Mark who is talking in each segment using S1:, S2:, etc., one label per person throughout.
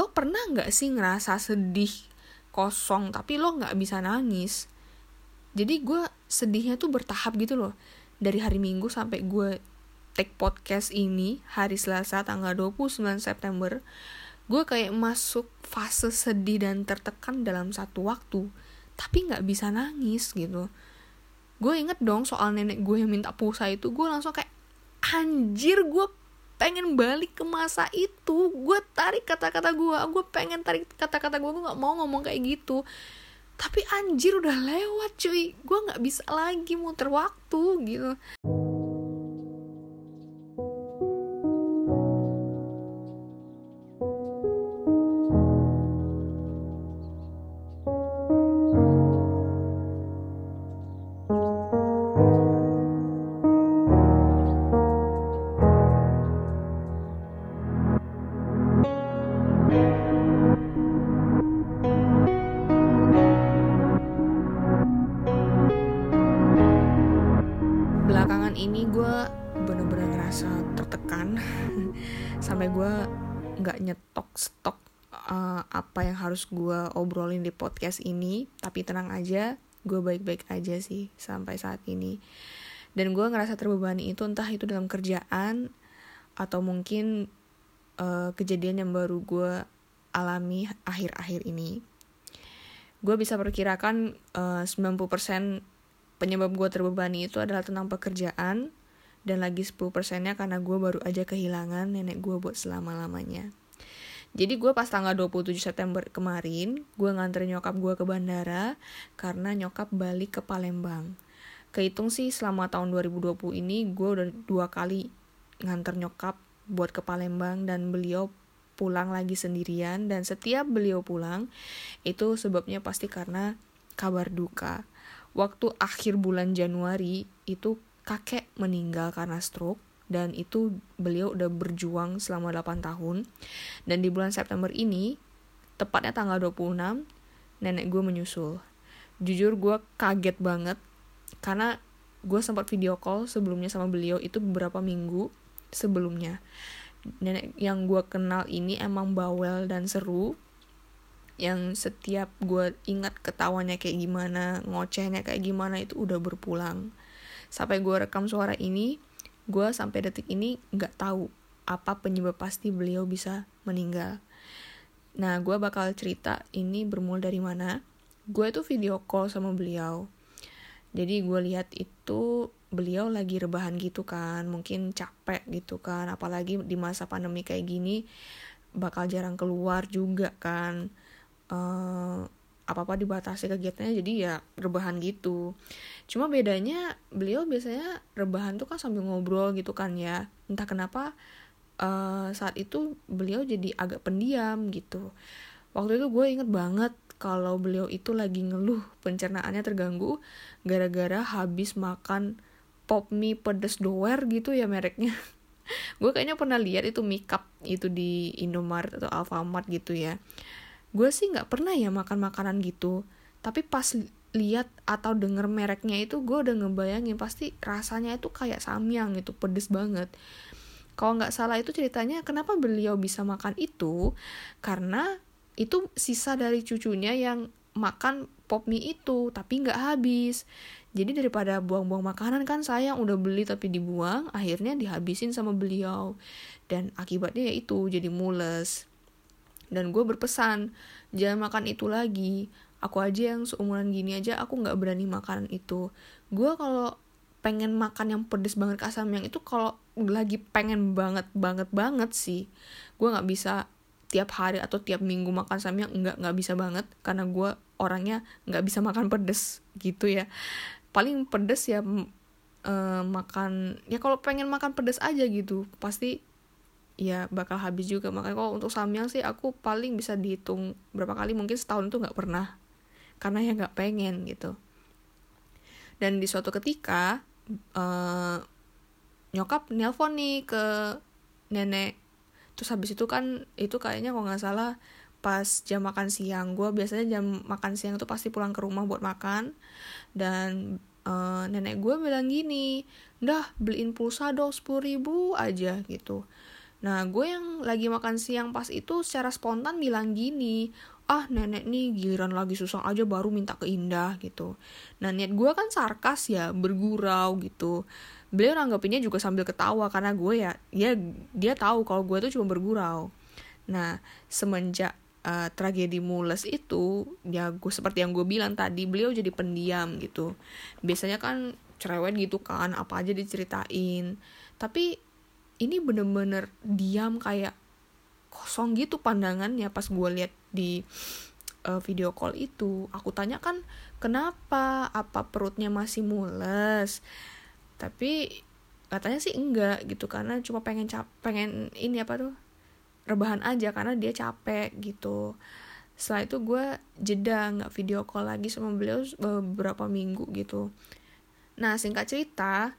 S1: lo pernah nggak sih ngerasa sedih kosong tapi lo nggak bisa nangis? Jadi gue sedihnya tuh bertahap gitu loh. Dari hari minggu sampai gue take podcast ini hari selasa tanggal 29 September gue kayak masuk fase sedih dan tertekan dalam satu waktu tapi nggak bisa nangis gitu. Gue inget dong soal nenek gue yang minta pulsa itu gue langsung kayak anjir gue pengen balik ke masa itu. Gue tarik kata-kata gue gue pengen tarik kata-kata gue gue nggak mau ngomong kayak gitu. Tapi anjir udah lewat cuy. Gue nggak bisa lagi muter waktu gitu sampai gue nggak nyetok stok uh, apa yang harus gue obrolin di podcast ini tapi tenang aja gue baik-baik aja sih sampai saat ini. Dan gue ngerasa terbebani itu entah itu dalam kerjaan atau mungkin uh, kejadian yang baru gue alami akhir-akhir ini. Gue bisa perkirakan uh, 90% penyebab gue terbebani itu adalah tentang pekerjaan dan lagi 10 persennya karena gue baru aja kehilangan nenek gue buat selama-lamanya. Jadi gue pas tanggal 27 September kemarin, gue nganter nyokap gue ke bandara karena nyokap balik ke Palembang. Kehitung sih selama tahun 2020 ini gue udah dua kali nganter nyokap buat ke Palembang dan beliau pulang lagi sendirian dan setiap beliau pulang itu sebabnya pasti karena kabar duka. Waktu akhir bulan Januari itu kakek meninggal karena stroke dan itu beliau udah berjuang selama 8 tahun. Dan di bulan September ini tepatnya tanggal 26 nenek gue menyusul. Jujur gue kaget banget karena gue sempat video call sebelumnya sama beliau itu beberapa minggu sebelumnya. Nenek yang gue kenal ini emang bawel dan seru yang setiap gue ingat ketawanya kayak gimana ngocehnya kayak gimana itu udah berpulang sampai gue rekam suara ini gue sampai detik ini nggak tahu apa penyebab pasti beliau bisa meninggal. Nah gue bakal cerita ini bermula dari mana. Gue itu video call sama beliau. Jadi gue lihat itu beliau lagi rebahan gitu kan mungkin capek gitu kan apalagi di masa pandemi kayak gini bakal jarang keluar juga kan. Uh, apa-apa dibatasi kegiatannya jadi ya rebahan gitu. Cuma bedanya beliau biasanya rebahan tuh kan sambil ngobrol gitu kan ya. Entah kenapa uh, saat itu beliau jadi agak pendiam gitu. Waktu itu gue inget banget kalau beliau itu lagi ngeluh pencernaannya terganggu gara-gara habis makan pop mie pedes doer gitu ya mereknya. Gue kayaknya pernah lihat itu makeup itu di Indomaret atau Alfamart gitu ya gue sih nggak pernah ya makan makanan gitu. Tapi pas lihat atau denger mereknya itu gue udah ngebayangin pasti rasanya itu kayak samyang gitu pedes banget. Kalau nggak salah itu ceritanya kenapa beliau bisa makan itu? Karena itu sisa dari cucunya yang makan pop mie itu tapi nggak habis. Jadi daripada buang-buang makanan kan sayang udah beli tapi dibuang akhirnya dihabisin sama beliau. Dan akibatnya ya itu jadi mules dan gue berpesan jangan makan itu lagi. Aku aja yang seumuran gini aja aku nggak berani makanan itu. Gue kalau pengen makan yang pedes banget asam yang itu kalau lagi pengen banget banget banget sih gue nggak bisa tiap hari atau tiap minggu makan samyang nggak nggak bisa banget karena gue orangnya nggak bisa makan pedes gitu ya. Paling pedes ya uh, makan ya kalau pengen makan pedes aja gitu pasti ya bakal habis juga. Makanya kalau untuk samyang sih aku paling bisa dihitung berapa kali mungkin setahun tuh nggak pernah karena ya nggak pengen gitu. Dan di suatu ketika uh, nyokap nelpon nih ke nenek. Terus habis itu kan itu kayaknya kalau nggak salah pas jam makan siang. Gue biasanya jam makan siang tuh pasti pulang ke rumah buat makan. Dan uh, nenek gue bilang gini dah beliin pulsa dong sepuluh ribu aja gitu Nah, gue yang lagi makan siang pas itu secara spontan bilang gini, ah nenek nih giliran lagi susah aja baru minta ke Indah gitu. Nah, niat gue kan sarkas ya, bergurau gitu. Beliau nanggapinnya juga sambil ketawa karena gue ya, ya dia tahu kalau gue tuh cuma bergurau. Nah, semenjak uh, tragedi Mules itu, ya gue seperti yang gue bilang tadi, beliau jadi pendiam gitu. Biasanya kan cerewet gitu kan, apa aja diceritain. Tapi ini bener-bener diam kayak kosong gitu pandangannya pas gue lihat di uh, video call itu. Aku tanya kan kenapa? Apa perutnya masih mules? Tapi katanya sih enggak gitu karena cuma pengen cap pengen ini apa tuh rebahan aja karena dia capek gitu. Setelah itu gue jeda nggak video call lagi sama beliau beberapa minggu gitu. Nah singkat cerita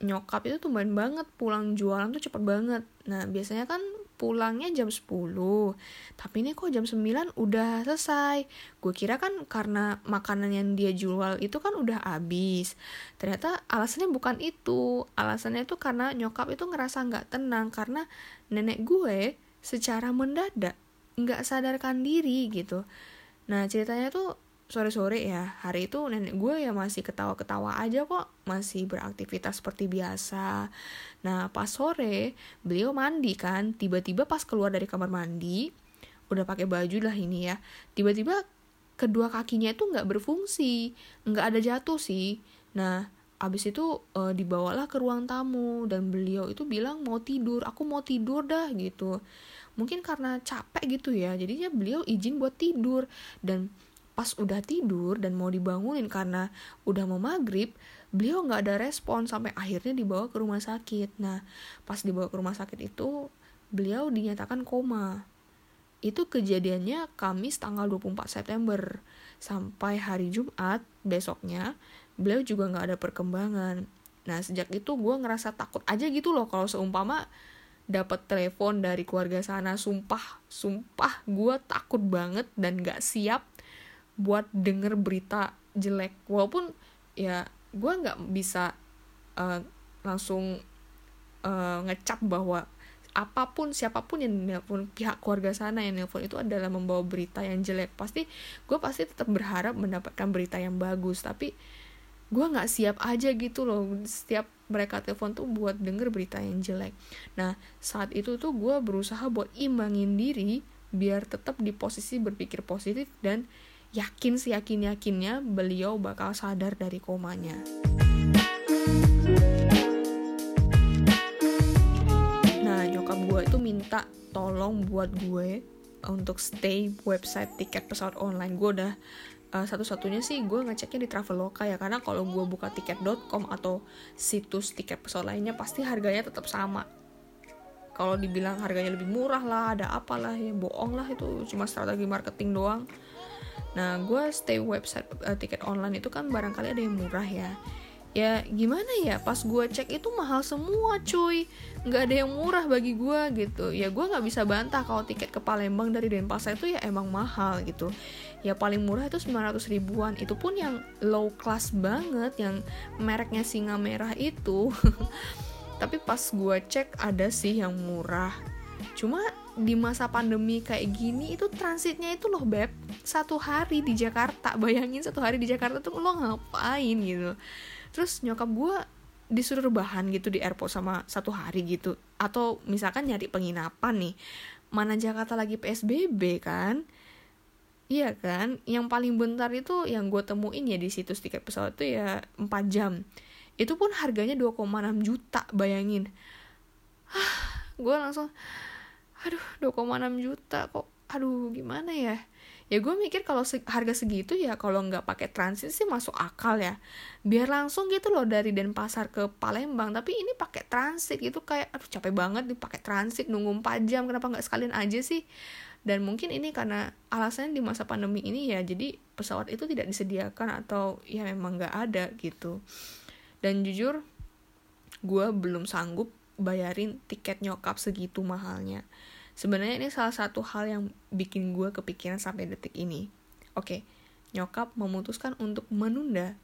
S1: nyokap itu tuh main banget pulang jualan tuh cepet banget. Nah biasanya kan pulangnya jam 10 tapi ini kok jam 9 udah selesai. Gue kira kan karena makanan yang dia jual itu kan udah habis. Ternyata alasannya bukan itu. Alasannya itu karena nyokap itu ngerasa nggak tenang karena nenek gue secara mendadak nggak sadarkan diri gitu. Nah ceritanya tuh sore-sore ya hari itu nenek gue ya masih ketawa-ketawa aja kok masih beraktivitas seperti biasa. Nah pas sore beliau mandi kan tiba-tiba pas keluar dari kamar mandi udah pakai baju lah ini ya tiba-tiba kedua kakinya itu nggak berfungsi nggak ada jatuh sih. Nah abis itu e, dibawalah ke ruang tamu dan beliau itu bilang mau tidur aku mau tidur dah gitu. Mungkin karena capek gitu ya jadinya beliau izin buat tidur dan pas udah tidur dan mau dibangunin karena udah mau maghrib beliau nggak ada respon sampai akhirnya dibawa ke rumah sakit. Nah pas dibawa ke rumah sakit itu beliau dinyatakan koma. Itu kejadiannya Kamis tanggal 24 September. Sampai hari Jumat besoknya beliau juga nggak ada perkembangan. Nah sejak itu gue ngerasa takut aja gitu loh kalau seumpama dapat telepon dari keluarga sana. Sumpah sumpah gue takut banget dan nggak siap buat denger berita jelek. Walaupun ya gue nggak bisa uh, langsung uh, ngecap bahwa apa pun siapa pun yang nelpon pihak keluarga sana yang nelpon itu adalah membawa berita yang jelek. Pasti gue pasti tetap berharap mendapatkan berita yang bagus. Tapi gue nggak siap aja gitu loh. Setiap mereka telepon tuh buat denger berita yang jelek. Nah saat itu tuh gue berusaha buat imbangin diri biar tetap di posisi berpikir positif dan yakin sih yakin yakinnya beliau bakal sadar dari komanya. Nah nyokap gue itu minta tolong buat gue untuk stay website tiket pesawat online. Gue udah uh, satu-satunya sih gue ngeceknya di Traveloka ya karena kalau gue buka tiket.com atau situs tiket pesawat lainnya pasti harganya tetap sama. Kalau dibilang harganya lebih murah lah ada apalah ya bohong lah itu cuma strategi marketing doang Nah, gue stay website uh, tiket online itu kan barangkali ada yang murah ya. Ya gimana ya, pas gue cek itu mahal semua cuy. Nggak ada yang murah bagi gue gitu. Ya gue nggak bisa bantah kalau tiket ke Palembang dari Denpasar itu ya emang mahal gitu. Ya paling murah itu 900 ribuan. Itu pun yang low class banget Yang mereknya singa merah itu. Tapi pas gue cek ada sih yang murah. Cuma di masa pandemi kayak gini itu transitnya itu loh beb. Satu hari di Jakarta bayangin satu hari di Jakarta tuh lo ngapain gitu. Terus nyokap gue disuruh rebahan gitu di airport sama satu hari gitu. Atau misalkan nyari penginapan nih mana Jakarta lagi PSBB kan? Iya kan? Yang paling bentar itu yang gue temuin ya di situs tiket pesawat itu ya 4 jam. Itu pun harganya 2,6 juta bayangin. Gue langsung aduh 2,6 juta kok. Aduh gimana ya? Ya gue mikir kalau se harga segitu ya kalau nggak pakai transit sih masuk akal ya. Biar langsung gitu loh dari Denpasar ke Palembang. Tapi ini pakai transit gitu kayak aduh capek banget nih pakai transit nunggu 4 jam. Kenapa nggak sekalian aja sih? Dan mungkin ini karena alasannya di masa pandemi ini ya jadi pesawat itu tidak disediakan atau ya memang nggak ada gitu. Dan jujur gue belum sanggup bayarin tiket nyokap segitu mahalnya Sebenarnya ini salah satu hal yang bikin gue kepikiran sampai detik ini. Oke, nyokap memutuskan untuk menunda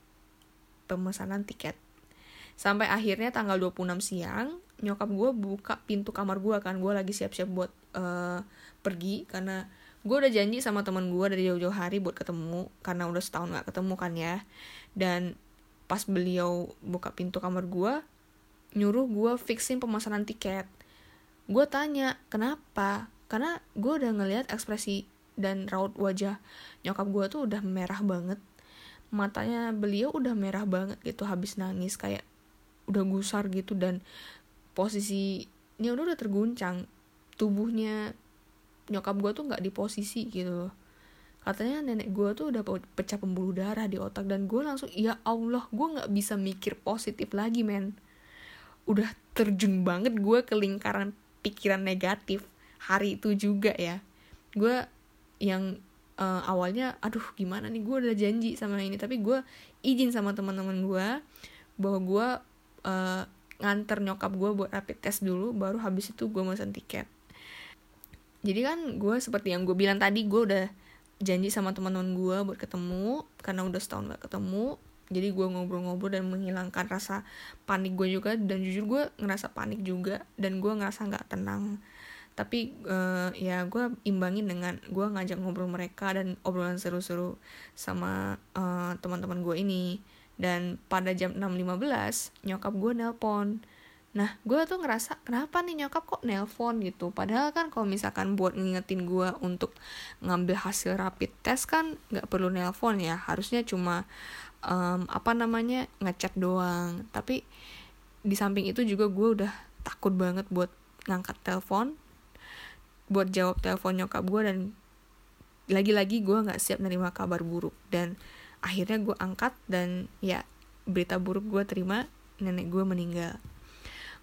S1: pemesanan tiket. Sampai akhirnya tanggal 26 siang, nyokap gue buka pintu kamar gue kan gue lagi siap-siap buat uh, pergi karena gue udah janji sama teman gue dari jauh-jauh hari buat ketemu karena udah setahun gak ketemu kan ya dan pas beliau buka pintu kamar gue nyuruh gue fixin pemesanan tiket. Gue tanya kenapa? Karena gue udah ngeliat ekspresi dan raut wajah nyokap gue tuh udah merah banget. Matanya beliau udah merah banget gitu habis nangis kayak udah gusar gitu dan posisinya udah udah terguncang. Tubuhnya nyokap gue tuh nggak di posisi gitu katanya nenek gue tuh udah pecah pembuluh darah di otak dan gue langsung ya Allah gue nggak bisa mikir positif lagi men udah terjun banget gue ke lingkaran pikiran negatif hari itu juga ya. Gue yang uh, awalnya aduh gimana nih? Gue udah janji sama ini. Tapi gue izin sama teman-teman gue bahwa gue uh, nganter nyokap gue buat rapid test dulu baru habis itu gue mesen tiket. Jadi kan gue seperti yang gue bilang tadi gue udah janji sama teman-teman gue buat ketemu karena udah setahun gak ketemu jadi gue ngobrol-ngobrol dan menghilangkan rasa panik gue juga dan jujur gue ngerasa panik juga dan gue ngerasa nggak tenang tapi uh, ya gue imbangin dengan gue ngajak ngobrol mereka dan obrolan seru-seru sama uh, teman-teman gue ini dan pada jam 6.15 nyokap gue nelpon Nah, gue tuh ngerasa kenapa nih nyokap kok nelpon gitu. Padahal kan kalau misalkan buat ngingetin gue untuk ngambil hasil rapid test kan nggak perlu nelpon ya. Harusnya cuma um, apa namanya ngechat doang. Tapi di samping itu juga gue udah takut banget buat ngangkat telepon, buat jawab telepon nyokap gue dan lagi-lagi gue nggak siap nerima kabar buruk. Dan akhirnya gue angkat dan ya berita buruk gue terima nenek gue meninggal.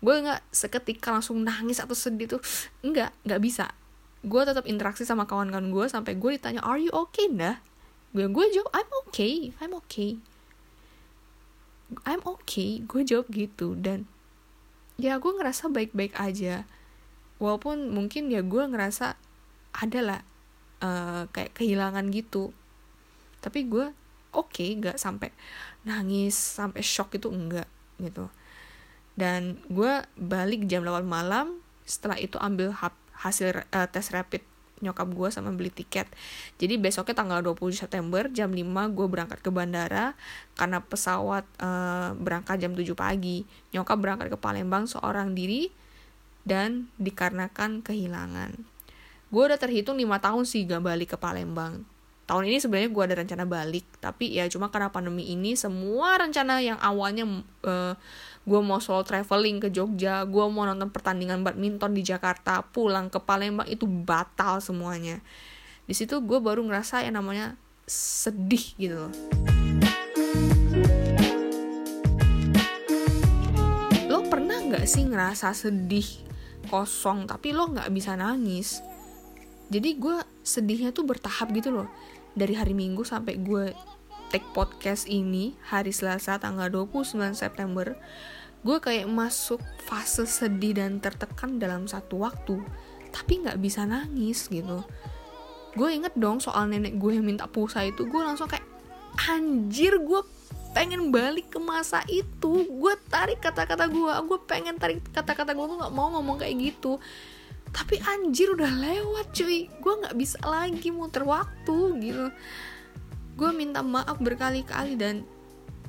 S1: Gue nggak seketika langsung nangis atau sedih tuh nggak nggak bisa. Gue tetap interaksi sama kawan-kawan gue sampai gue ditanya are you okay dah gue gue jawab I'm okay I'm okay I'm okay gue jawab gitu. Dan ya gue ngerasa baik-baik aja. Walaupun mungkin ya gue ngerasa ada lah uh, kayak kehilangan gitu. Tapi gue oke okay, nggak sampai nangis sampai shock itu enggak gitu. Dan gue balik jam 8 malam setelah itu ambil hasil uh, tes rapid nyokap gue sama beli tiket. Jadi besoknya tanggal 20 September jam 5 gue berangkat ke bandara karena pesawat uh, berangkat jam 7 pagi. Nyokap berangkat ke Palembang seorang diri dan dikarenakan kehilangan. Gue udah terhitung 5 tahun sih gak balik ke Palembang. Tahun ini sebenarnya gue ada rencana balik tapi ya cuma karena pandemi ini semua rencana yang awalnya uh, gue mau solo traveling ke Jogja gue mau nonton pertandingan badminton di Jakarta pulang ke Palembang itu batal semuanya. Di situ gue baru ngerasa yang namanya sedih gitu loh. Lo pernah nggak sih ngerasa sedih kosong tapi lo nggak bisa nangis? Jadi gue sedihnya tuh bertahap gitu loh. Dari hari Minggu sampai gue take podcast ini hari Selasa tanggal 29 September gue kayak masuk fase sedih dan tertekan dalam satu waktu tapi nggak bisa nangis gitu. Gue inget dong soal nenek gue yang minta pulsa itu gue langsung kayak anjir gue pengen balik ke masa itu. Gue tarik kata-kata gue gue pengen tarik kata-kata gue gue nggak mau ngomong kayak gitu. Tapi anjir udah lewat cuy. Gue nggak bisa lagi muter waktu gitu gue minta maaf berkali-kali dan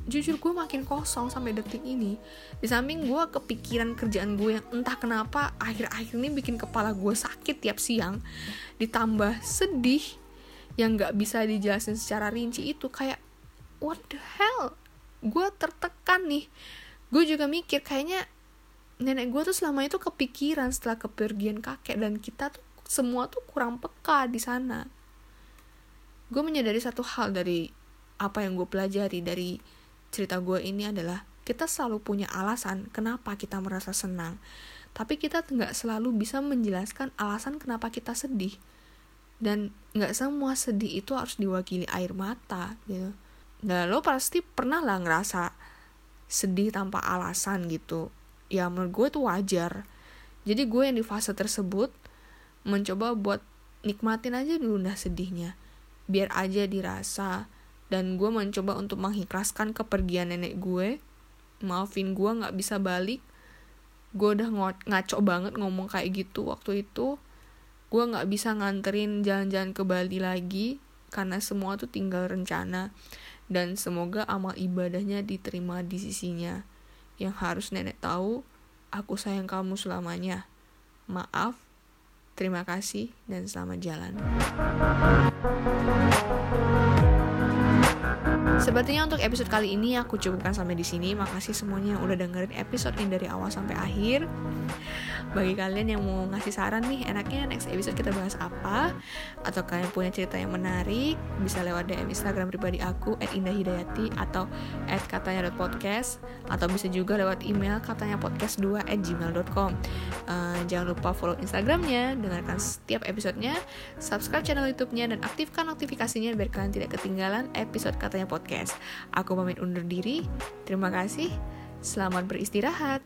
S1: jujur gue makin kosong sampai detik ini. Di samping gue kepikiran kerjaan gue yang entah kenapa akhir-akhir ini bikin kepala gue sakit tiap siang ditambah sedih yang nggak bisa dijelasin secara rinci itu kayak what the hell? Gue tertekan nih. Gue juga mikir kayaknya nenek gue tuh selama itu kepikiran setelah kepergian kakek dan kita tuh semua tuh kurang peka di sana gue menyadari satu hal dari apa yang gue pelajari dari cerita gue ini adalah kita selalu punya alasan kenapa kita merasa senang. Tapi kita nggak selalu bisa menjelaskan alasan kenapa kita sedih. Dan nggak semua sedih itu harus diwakili air mata gitu. Nah lo pasti pernah lah ngerasa sedih tanpa alasan gitu. Ya menurut gue itu wajar. Jadi gue yang di fase tersebut mencoba buat nikmatin aja dulu dah sedihnya biar aja dirasa. Dan gue mencoba untuk mengikhlaskan kepergian nenek gue. Maafin gue nggak bisa balik. Gue udah ngaco banget ngomong kayak gitu waktu itu. Gue nggak bisa nganterin jalan-jalan ke Bali lagi karena semua tuh tinggal rencana. Dan semoga amal ibadahnya diterima di sisinya. Yang harus nenek tahu aku sayang kamu selamanya. Maaf terima kasih dan selamat jalan Sepertinya untuk episode kali ini aku cukupkan sampai di sini. Makasih semuanya yang udah dengerin episode ini dari awal sampai akhir. Bagi kalian yang mau ngasih saran nih, enaknya next episode kita bahas apa? Atau kalian punya cerita yang menarik, bisa lewat DM Instagram pribadi aku @indahhidayati atau @katanya.podcast atau bisa juga lewat email katanya podcast2 at gmail.com uh, Jangan lupa follow Instagramnya, dengarkan setiap episodenya, subscribe channel YouTube-nya, dan aktifkan notifikasinya biar kalian tidak ketinggalan episode katanya podcast. Aku pamit undur diri. Terima kasih. Selamat beristirahat.